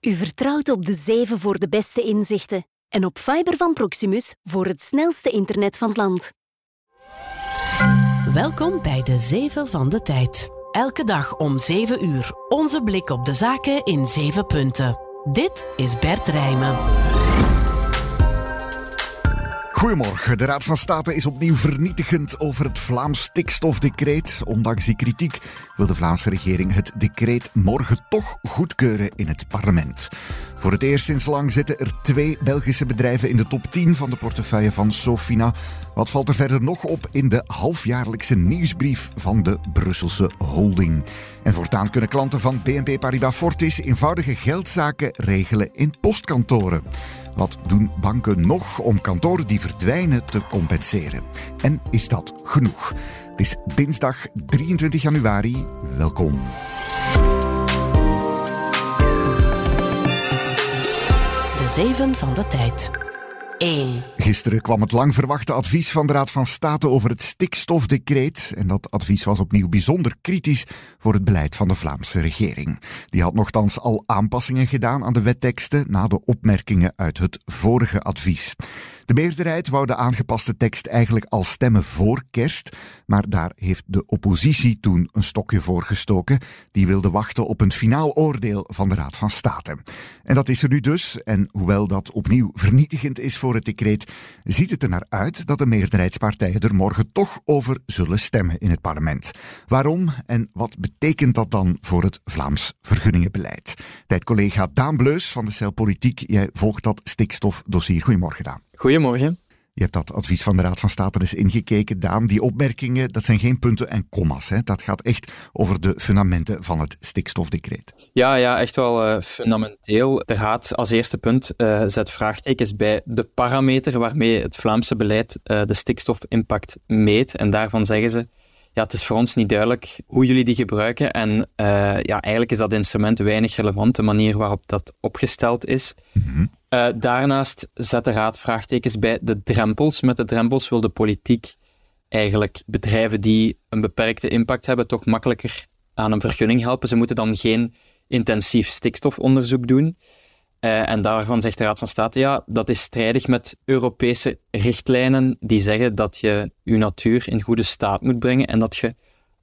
U vertrouwt op de 7 voor de beste inzichten en op Fiber van Proximus voor het snelste internet van het land. Welkom bij de 7 van de tijd. Elke dag om 7 uur onze blik op de zaken in 7 punten. Dit is Bert Rijmen. Goedemorgen. De Raad van State is opnieuw vernietigend over het Vlaams stikstofdecreet. Ondanks die kritiek wil de Vlaamse regering het decreet morgen toch goedkeuren in het parlement. Voor het eerst sinds lang zitten er twee Belgische bedrijven in de top 10 van de portefeuille van Sofina. Wat valt er verder nog op in de halfjaarlijkse nieuwsbrief van de Brusselse holding? En voortaan kunnen klanten van BNP Paribas Fortis eenvoudige geldzaken regelen in postkantoren. Wat doen banken nog om kantoren die verdwijnen te compenseren? En is dat genoeg? Het is dinsdag 23 januari. Welkom. De 7 van de tijd. 1. Gisteren kwam het lang verwachte advies van de Raad van State over het stikstofdecreet. En dat advies was opnieuw bijzonder kritisch voor het beleid van de Vlaamse regering. Die had nogthans al aanpassingen gedaan aan de wetteksten na de opmerkingen uit het vorige advies. De meerderheid wou de aangepaste tekst eigenlijk al stemmen voor kerst, maar daar heeft de oppositie toen een stokje voor gestoken. Die wilde wachten op een finaal oordeel van de Raad van State. En dat is er nu dus, en hoewel dat opnieuw vernietigend is voor het decreet, ziet het er naar uit dat de meerderheidspartijen er morgen toch over zullen stemmen in het parlement. Waarom en wat betekent dat dan voor het Vlaams vergunningenbeleid? Tijd-collega Daan Bleus van de Cel Politiek, jij volgt dat stikstofdossier. Goedemorgen Daan. Goedemorgen. Je hebt dat advies van de Raad van State eens ingekeken, Daan. Die opmerkingen, dat zijn geen punten en komma's. Hè. Dat gaat echt over de fundamenten van het stikstofdecreet. Ja, ja echt wel uh, fundamenteel. De Raad als eerste punt uh, zet vraagtekens bij de parameter waarmee het Vlaamse beleid uh, de stikstofimpact meet. En daarvan zeggen ze, ja, het is voor ons niet duidelijk hoe jullie die gebruiken. En ja, eigenlijk is dat instrument weinig relevant, de manier waarop dat opgesteld is. Mm uh, daarnaast zet de Raad vraagtekens bij de drempels. Met de drempels wil de politiek eigenlijk bedrijven die een beperkte impact hebben toch makkelijker aan een vergunning helpen. Ze moeten dan geen intensief stikstofonderzoek doen. Uh, en daarvan zegt de Raad van State, ja, dat is strijdig met Europese richtlijnen die zeggen dat je je natuur in goede staat moet brengen en dat je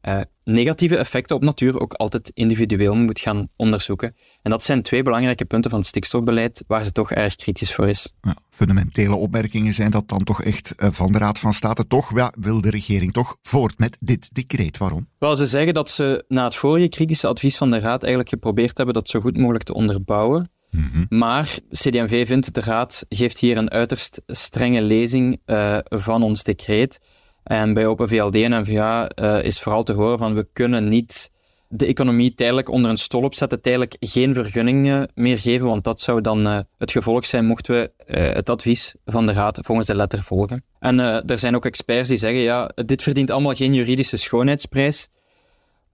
uh, negatieve effecten op natuur ook altijd individueel moet gaan onderzoeken. En dat zijn twee belangrijke punten van het stikstofbeleid waar ze toch erg kritisch voor is. Ja, fundamentele opmerkingen zijn dat dan toch echt uh, van de Raad van State. Toch ja, wil de regering toch voort met dit decreet. Waarom? Wel, ze zeggen dat ze na het vorige kritische advies van de Raad eigenlijk geprobeerd hebben dat zo goed mogelijk te onderbouwen. Mm Maar CD&V vindt de Raad geeft hier een uiterst strenge lezing uh, van ons decreet. En bij Open VLD en NVA uh, is vooral te horen van we kunnen niet de economie tijdelijk onder een stol opzetten, tijdelijk geen vergunningen meer geven, want dat zou dan uh, het gevolg zijn mochten we het advies van de Raad volgens de letter volgen. En er zijn ook experts die zeggen, ja, dit verdient allemaal geen juridische schoonheidsprijs.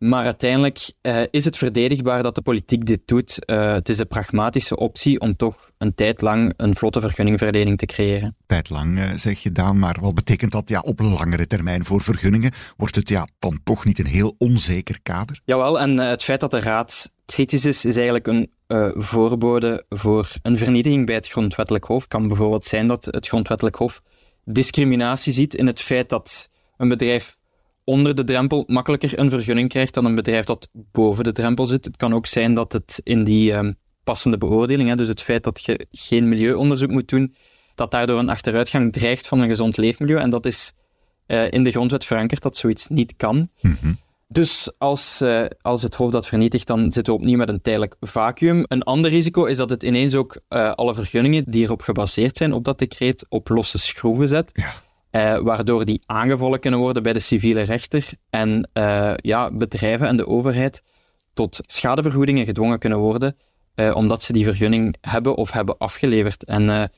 Maar uiteindelijk uh, is het verdedigbaar dat de politiek dit doet. Uh, het is een pragmatische optie om toch een tijd lang een vlotte vergunningverlening te creëren. Tijd lang, uh, zeg je Daan, maar wat betekent dat ja, op langere termijn voor vergunningen? Wordt het ja, dan toch niet een heel onzeker kader? Jawel, en het feit dat de Raad kritisch is, is eigenlijk een voorbode voor een vernietiging bij het Grondwettelijk Hof. Het kan bijvoorbeeld zijn dat het Grondwettelijk Hof discriminatie ziet in het feit dat een bedrijf onder de drempel makkelijker een vergunning krijgt dan een bedrijf dat boven de drempel zit. Het kan ook zijn dat het in die um, passende beoordeling, hè, dus het feit dat je geen milieuonderzoek moet doen, dat daardoor een achteruitgang dreigt van een gezond leefmilieu. En dat is uh, in de grondwet verankerd dat zoiets niet kan. Mm -hmm. Dus als, uh, als het Hof dat vernietigt, dan zitten we opnieuw met een tijdelijk vacuüm. Een ander risico is dat het ineens ook uh, alle vergunningen die erop gebaseerd zijn op dat decreet op losse schroeven zet. Ja. Uh, waardoor die aangevallen kunnen worden bij de civiele rechter en uh, ja, bedrijven en de overheid tot schadevergoedingen gedwongen kunnen worden, uh, omdat ze die vergunning hebben of hebben afgeleverd. En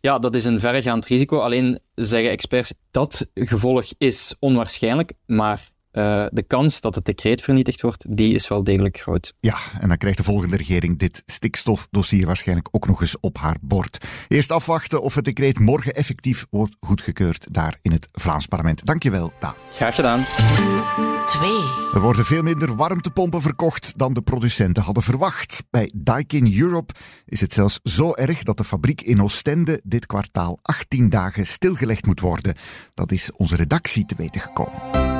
ja, dat is een verregaand risico. Alleen zeggen experts dat gevolg is onwaarschijnlijk, maar uh, de kans dat het decreet vernietigd wordt, die is wel degelijk groot. Ja, en dan krijgt de volgende regering dit stikstofdossier waarschijnlijk ook nog eens op haar bord. Eerst afwachten of het decreet morgen effectief wordt goedgekeurd daar in het Vlaams parlement. Dankjewel, Daan. Graag gedaan. 2. Er worden veel minder warmtepompen verkocht dan de producenten hadden verwacht. Bij Daikin Europe is het zelfs zo erg dat de fabriek in Oostende dit kwartaal 18 dagen stilgelegd moet worden. Dat is onze redactie te weten gekomen.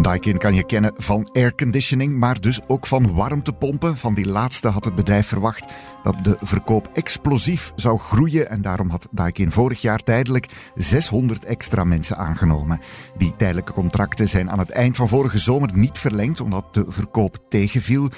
Daikin kan je kennen van airconditioning, maar dus ook van warmtepompen. Van die laatste had het bedrijf verwacht dat de verkoop explosief zou groeien. En daarom had Daikin vorig jaar tijdelijk 600 extra mensen aangenomen. Die tijdelijke contracten zijn aan het eind van vorige zomer niet verlengd, omdat de verkoop tegenviel.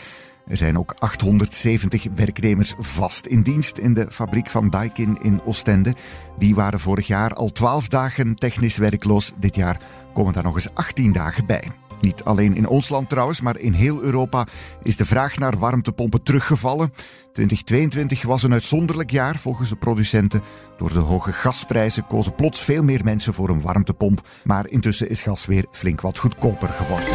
Er zijn ook 870 werknemers vast in dienst in de fabriek van Daikin in Oostende. Die waren vorig jaar al 12 dagen technisch werkloos. Dit jaar komen daar nog eens 18 dagen bij. Niet alleen in ons land trouwens, maar in heel Europa is de vraag naar warmtepompen teruggevallen. 2022 was een uitzonderlijk jaar volgens de producenten. Door de hoge gasprijzen kozen plots veel meer mensen voor een warmtepomp. Maar intussen is gas weer flink wat goedkoper geworden.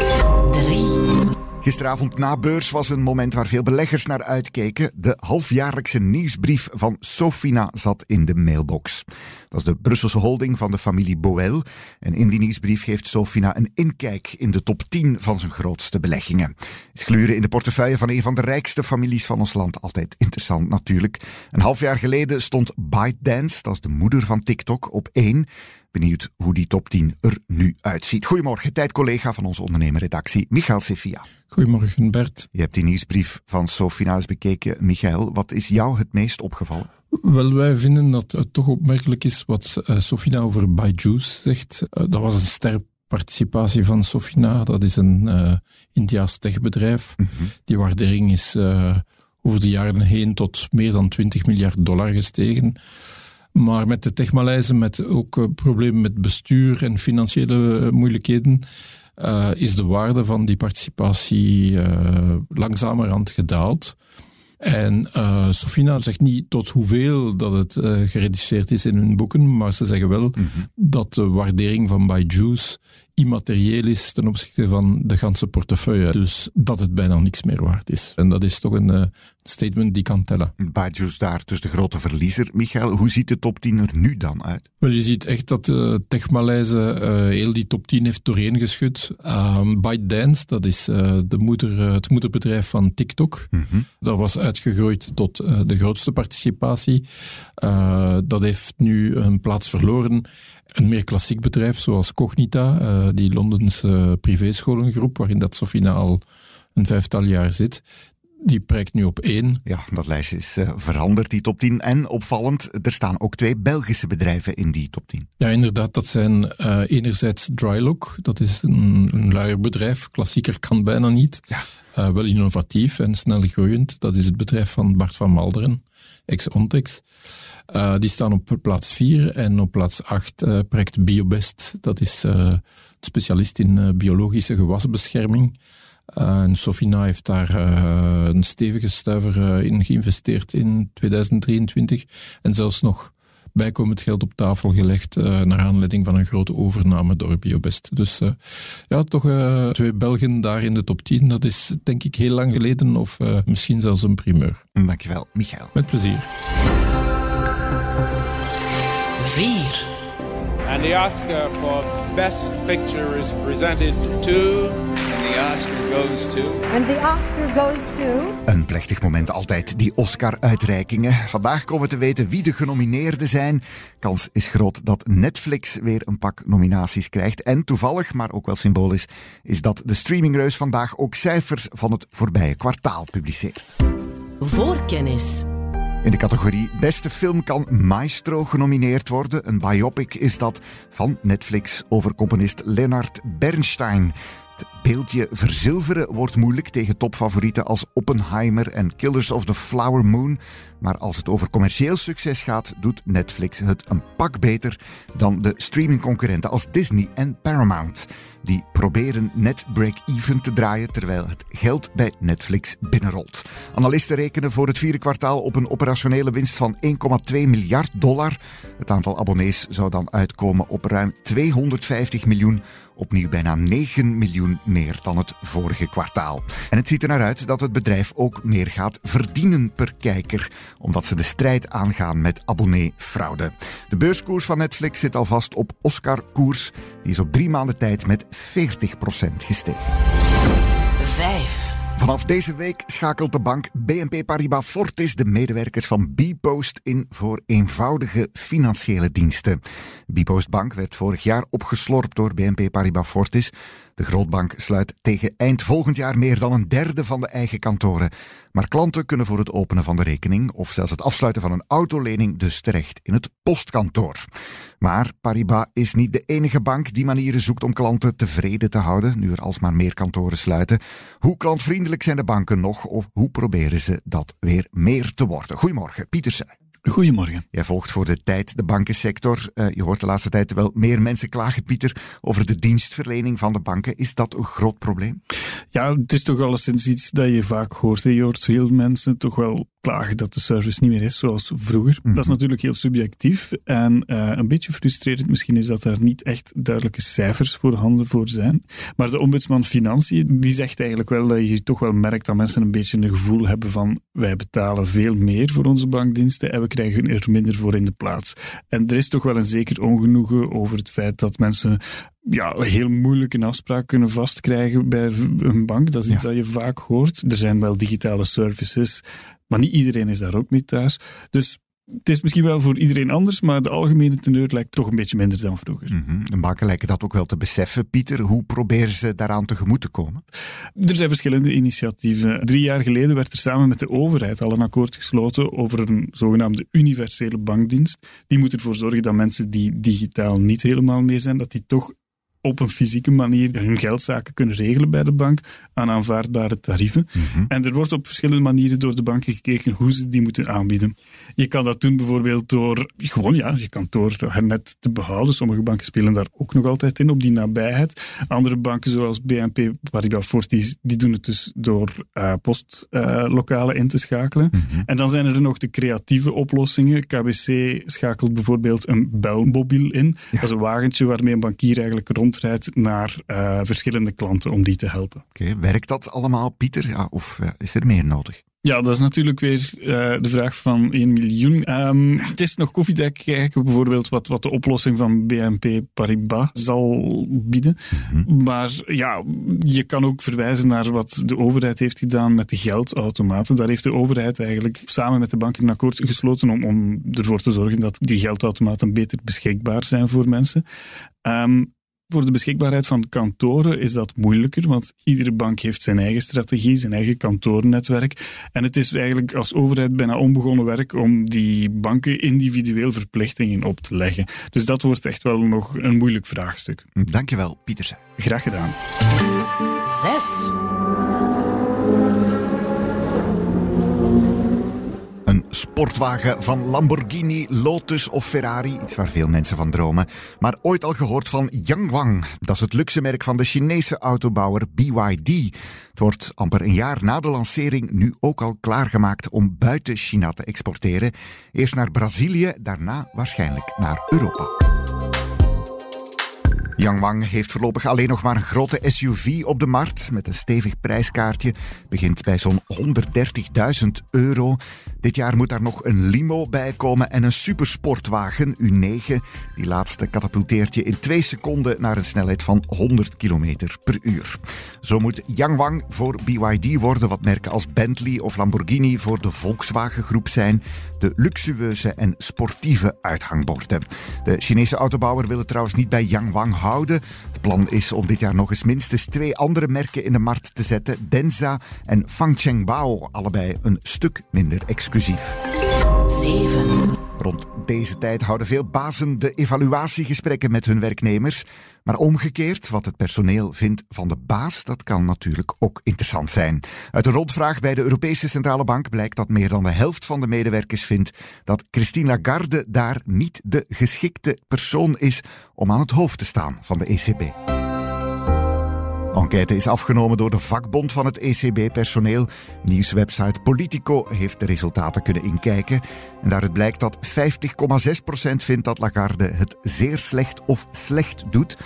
3. Gisteravond na beurs was een moment waar veel beleggers naar uitkeken. De halfjaarlijkse nieuwsbrief van Sofina zat in de mailbox. Dat is de Brusselse holding van de familie Boel. En in die nieuwsbrief geeft Sofina een inkijk in de top 10 van zijn grootste beleggingen. Is gluren in de portefeuille van een van de rijkste families van ons land. Altijd interessant natuurlijk. Een half jaar geleden stond ByteDance, dat is de moeder van TikTok, op 1. Benieuwd hoe die top 10 er nu uitziet. Goedemorgen, tijdcollega van onze ondernemerredactie, Michael Sefia. Goedemorgen, Bert. Je hebt die nieuwsbrief van Sofina eens bekeken. Michael, wat is jou het meest opgevallen? Wel, wij vinden dat het toch opmerkelijk is wat uh, Sofina over Byju's zegt. Uh, dat was een sterk participatie van Sofina. Dat is een uh, Indiaas techbedrijf. Mm -hmm. Die waardering is over de jaren heen tot meer dan 20 miljard dollar gestegen. Maar met de techmaleizen, met ook problemen met bestuur en financiële moeilijkheden, uh, is de waarde van die participatie uh, langzamerhand gedaald. En uh, Sofina zegt niet tot hoeveel dat het gereduceerd is in hun boeken, maar ze zeggen wel mm -hmm. dat de waardering van Byju's immaterieel is ten opzichte van de ganse portefeuille. Dus dat het bijna niks meer waard is. En dat is toch een uh, statement die kan tellen. Byju's daar, dus de grote verliezer. Michael, hoe ziet de top 10 er nu dan uit? Wel, je ziet echt dat uh, Techmaleize uh, heel die top 10 heeft doorheen geschud. Um, ByteDance, dat is de moeder, het moederbedrijf van TikTok. Mm -hmm. Dat was uitgegroeid tot de grootste participatie. dat heeft nu een plaats verloren. Een meer klassiek bedrijf zoals Cognita, die Londense privéscholengroep, waarin dat Sofina al een vijftal jaar zit, die prijkt nu op één. Ja, dat lijstje is uh, veranderd, die top 10. En opvallend, er staan ook twee Belgische bedrijven in die top 10. Ja, inderdaad. Dat zijn uh, enerzijds Drylock. Dat is een, een luierbedrijf. Klassieker kan bijna niet. Ja. Uh, wel innovatief en snel groeiend. Dat is het bedrijf van Bart van Malderen, ex-Ontex. Uh, die staan op plaats 4 en op plaats 8 uh, project Biobest. Dat is uh, specialist in biologische gewasbescherming. Sofina heeft daar een stevige stuiver in geïnvesteerd in 2023 en zelfs nog bijkomend geld op tafel gelegd naar aanleiding van een grote overname door Biobest. Dus ja, toch twee Belgen daar in de top 10. Dat is denk ik heel lang geleden of misschien zelfs een primeur. Dankjewel, Michael. Met plezier. 4. And the Oscar for Best Picture is presented to. And the Oscar goes to. And the Oscar goes to. Een plechtig moment altijd, die Oscar-uitreikingen. Vandaag komen we te weten wie de genomineerden zijn. Kans is groot dat Netflix weer een pak nominaties krijgt. En toevallig, maar ook wel symbolisch, is dat de streamingreus vandaag ook cijfers van het voorbije kwartaal publiceert. Voorkennis. In de categorie Beste Film kan Maestro genomineerd worden. Een biopic is dat van Netflix over componist Leonard Bernstein. Het beeldje verzilveren wordt moeilijk tegen topfavorieten als Oppenheimer en Killers of the Flower Moon. Maar als het over commercieel succes gaat, doet Netflix het een pak beter dan de streamingconcurrenten als Disney en Paramount. Die proberen net break-even te draaien terwijl het geld bij Netflix binnenrolt. Analisten rekenen voor het vierde kwartaal op een operationele winst van 1,2 miljard dollar. Het aantal abonnees zou dan uitkomen op ruim 250 miljoen Opnieuw bijna 9 miljoen meer dan het vorige kwartaal. En het ziet er naar uit dat het bedrijf ook meer gaat verdienen per kijker, omdat ze de strijd aangaan met abonnee-fraude. De beurskoers van Netflix zit alvast op Oscar-koers. Die is op drie maanden tijd met 40% gestegen. 5. Vanaf deze week schakelt de bank BNP Paribas Fortis de medewerkers van Bpost in voor eenvoudige financiële diensten. Bpost Bank werd vorig jaar opgeslorpt door BNP Paribas Fortis. De grootbank sluit tegen eind volgend jaar meer dan een derde van de eigen kantoren. Maar klanten kunnen voor het openen van de rekening of zelfs het afsluiten van een autolening dus terecht in het postkantoor. Maar Paribas is niet de enige bank die manieren zoekt om klanten tevreden te houden, nu er alsmaar meer kantoren sluiten. Hoe klantvriendelijk zijn de banken nog of hoe proberen ze dat weer meer te worden? Goedemorgen, Pieter. Goedemorgen. Jij volgt voor de tijd de bankensector. Uh, je hoort de laatste tijd wel meer mensen klagen, Pieter, over de dienstverlening van de banken. Is dat een groot probleem? Ja, het is toch alleszins iets dat je vaak hoort. Je hoort veel mensen toch wel klagen dat de service niet meer is zoals vroeger. Dat is mhm. natuurlijk heel subjectief en uh, een beetje frustrerend misschien is dat daar niet echt duidelijke cijfers voor handen voor zijn. Maar de ombudsman Financiën die zegt eigenlijk wel dat je toch wel merkt dat mensen een beetje een gevoel hebben van wij betalen veel meer voor onze bankdiensten en we krijgen er minder voor in de plaats. En er is toch wel een zeker ongenoegen over het feit dat mensen ja, heel moeilijk een afspraak kunnen vastkrijgen bij een bank. Dat is iets dat je vaak hoort. Er zijn wel digitale services, maar niet iedereen is daar ook mee thuis. Dus het is misschien wel voor iedereen anders, maar de algemene teneur lijkt toch een beetje minder dan vroeger. Mm -hmm. De banken lijken dat ook wel te beseffen. Pieter, hoe proberen ze daaraan tegemoet te komen? Er zijn verschillende initiatieven. Drie jaar geleden werd er samen met de overheid al een akkoord gesloten over een zogenaamde universele bankdienst. Die moet ervoor zorgen dat mensen die digitaal niet helemaal mee zijn, dat die toch op een fysieke manier hun geldzaken kunnen regelen bij de bank aan aanvaardbare tarieven. Mhm. En er wordt op verschillende manieren door de banken gekeken hoe ze die moeten aanbieden. Je kan dat doen bijvoorbeeld door gewoon, ja, je kan door het net te behouden. Sommige banken spelen daar ook nog altijd in, op die nabijheid. Andere banken zoals BNP Paribas Fortis, die doen het dus door uh, postlokalen in te schakelen. Mhm. En dan zijn er nog de creatieve oplossingen. KBC schakelt bijvoorbeeld een belmobiel in. Dat is een wagentje waarmee een bankier eigenlijk rond naar uh, verschillende klanten om die te helpen. Oké, werkt dat allemaal, Pieter? Ja, of uh, is er meer nodig? Ja, dat is natuurlijk weer uh, de vraag van 1 miljoen. Um, het is nog koffiedek kijken, bijvoorbeeld, wat, wat de oplossing van BNP Paribas zal bieden. Mm -hmm. Maar ja, je kan ook verwijzen naar wat de overheid heeft gedaan met de geldautomaten. Daar heeft de overheid eigenlijk samen met de banken een akkoord gesloten om, om ervoor te zorgen dat die geldautomaten beter beschikbaar zijn voor mensen. Um, voor de beschikbaarheid van kantoren is dat moeilijker, want iedere bank heeft zijn eigen strategie, zijn eigen kantoornetwerk. En het is eigenlijk als overheid bijna onbegonnen werk om die banken individueel verplichtingen op te leggen. Dus dat wordt echt wel nog een moeilijk vraagstuk. Dankjewel, Pieter. Graag gedaan. Zes. Sportwagen van Lamborghini, Lotus of Ferrari. Iets waar veel mensen van dromen. Maar ooit al gehoord van Yangwang. Dat is het luxe merk van de Chinese autobouwer BYD. Het wordt amper een jaar na de lancering nu ook al klaargemaakt om buiten China te exporteren. Eerst naar Brazilië, daarna waarschijnlijk naar Europa. Yangwang heeft voorlopig alleen nog maar een grote SUV op de markt met een stevig prijskaartje. Begint bij zo'n 130.000 euro. Dit jaar moet daar nog een limo bij komen en een supersportwagen U9. Die laatste katapulteert je in twee seconden naar een snelheid van 100 km per uur. Zo moet Yangwang voor BYD worden wat merken als Bentley of Lamborghini voor de Volkswagen groep zijn. De luxueuze en sportieve uithangborden. De Chinese autobouwer wil het trouwens niet bij Yangwang houden het plan is om dit jaar nog eens minstens twee andere merken in de markt te zetten: Denza en Fangchengbao, allebei een stuk minder exclusief. 7. Rond deze tijd houden veel bazen de evaluatiegesprekken met hun werknemers. Maar omgekeerd, wat het personeel vindt van de baas, dat kan natuurlijk ook interessant zijn. Uit een rondvraag bij de Europese Centrale Bank blijkt dat meer dan de helft van de medewerkers vindt dat Christine Lagarde daar niet de geschikte persoon is om aan het hoofd te staan van de ECB. Enquête is afgenomen door de vakbond van het ECB-personeel. Nieuwswebsite Politico heeft de resultaten kunnen inkijken. En daaruit blijkt dat 50,6% vindt dat Lagarde het zeer slecht of slecht doet.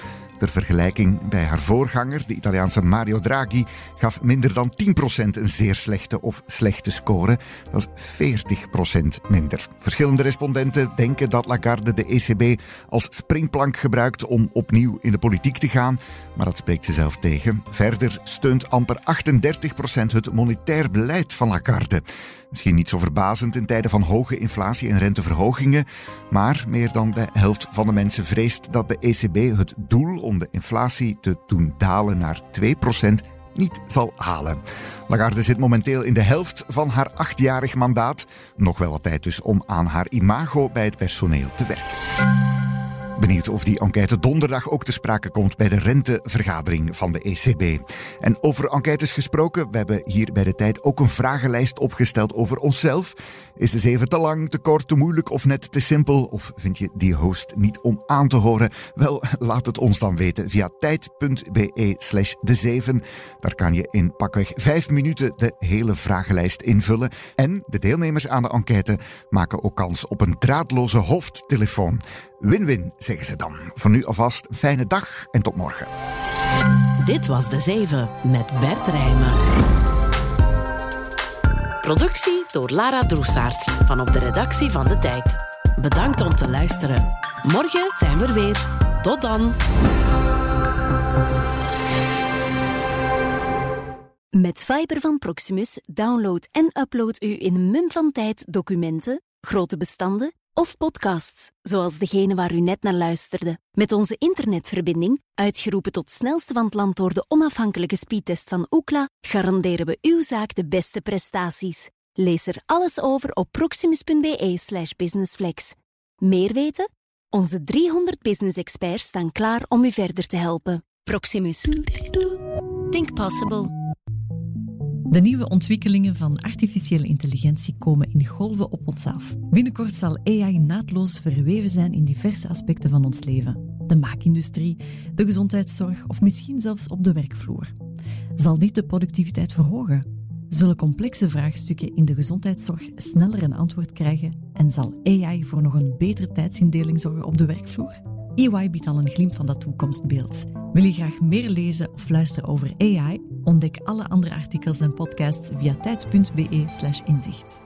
Vergelijking bij haar voorganger, de Italiaanse Mario Draghi, gaf minder dan 10% een zeer slechte of slechte score. Dat is 40% minder. Verschillende respondenten denken dat Lagarde de ECB als springplank gebruikt om opnieuw in de politiek te gaan, maar dat spreekt ze zelf tegen. Verder steunt amper 38% het monetair beleid van Lagarde. Misschien niet zo verbazend in tijden van hoge inflatie en renteverhogingen, maar meer dan de helft van de mensen vreest dat de ECB het doel om de inflatie te doen dalen naar 2% niet zal halen. Lagarde zit momenteel in de helft van haar achtjarig mandaat. Nog wel wat tijd dus om aan haar imago bij het personeel te werken. Benieuwd of die enquête donderdag ook te sprake komt bij de rentevergadering van de ECB. En over enquêtes gesproken, we hebben hier bij de tijd ook een vragenlijst opgesteld over onszelf. Is de zeven te lang, te kort, te moeilijk of net te simpel? Of vind je die host niet om aan te horen? Wel, laat het ons dan weten via tijd.be slash de zeven. Daar kan je in pakweg vijf minuten de hele vragenlijst invullen. En de deelnemers aan de enquête maken ook kans op een draadloze hoofdtelefoon. Win-win, zeggen ze dan. Voor nu alvast fijne dag en tot morgen. Dit was De Zeven met Bert Rijmen. Productie door Lara Droesaert van op de redactie van De Tijd. Bedankt om te luisteren. Morgen zijn we er weer. Tot dan. Met Fiber van Proximus download en upload u in een mum van tijd documenten, grote bestanden of podcasts, zoals degene waar u net naar luisterde. Met onze internetverbinding, uitgeroepen tot snelste van het land door de onafhankelijke speedtest van Ookla, garanderen we uw zaak de beste prestaties. Lees er alles over op proximus.be/slash businessflex. Meer weten? Onze 300 business experts staan klaar om u verder te helpen. Proximus. Think possible. De nieuwe ontwikkelingen van artificiële intelligentie komen in golven op ons af. Binnenkort zal AI naadloos verweven zijn in diverse aspecten van ons leven. De maakindustrie, de gezondheidszorg of misschien zelfs op de werkvloer. Zal dit de productiviteit verhogen? Zullen complexe vraagstukken in de gezondheidszorg sneller een antwoord krijgen? En zal AI voor nog een betere tijdsindeling zorgen op de werkvloer? EY biedt al een glimp van dat toekomstbeeld. Wil je graag meer lezen of luisteren over AI? Ontdek alle andere artikels en podcasts via tijd.be/inzicht.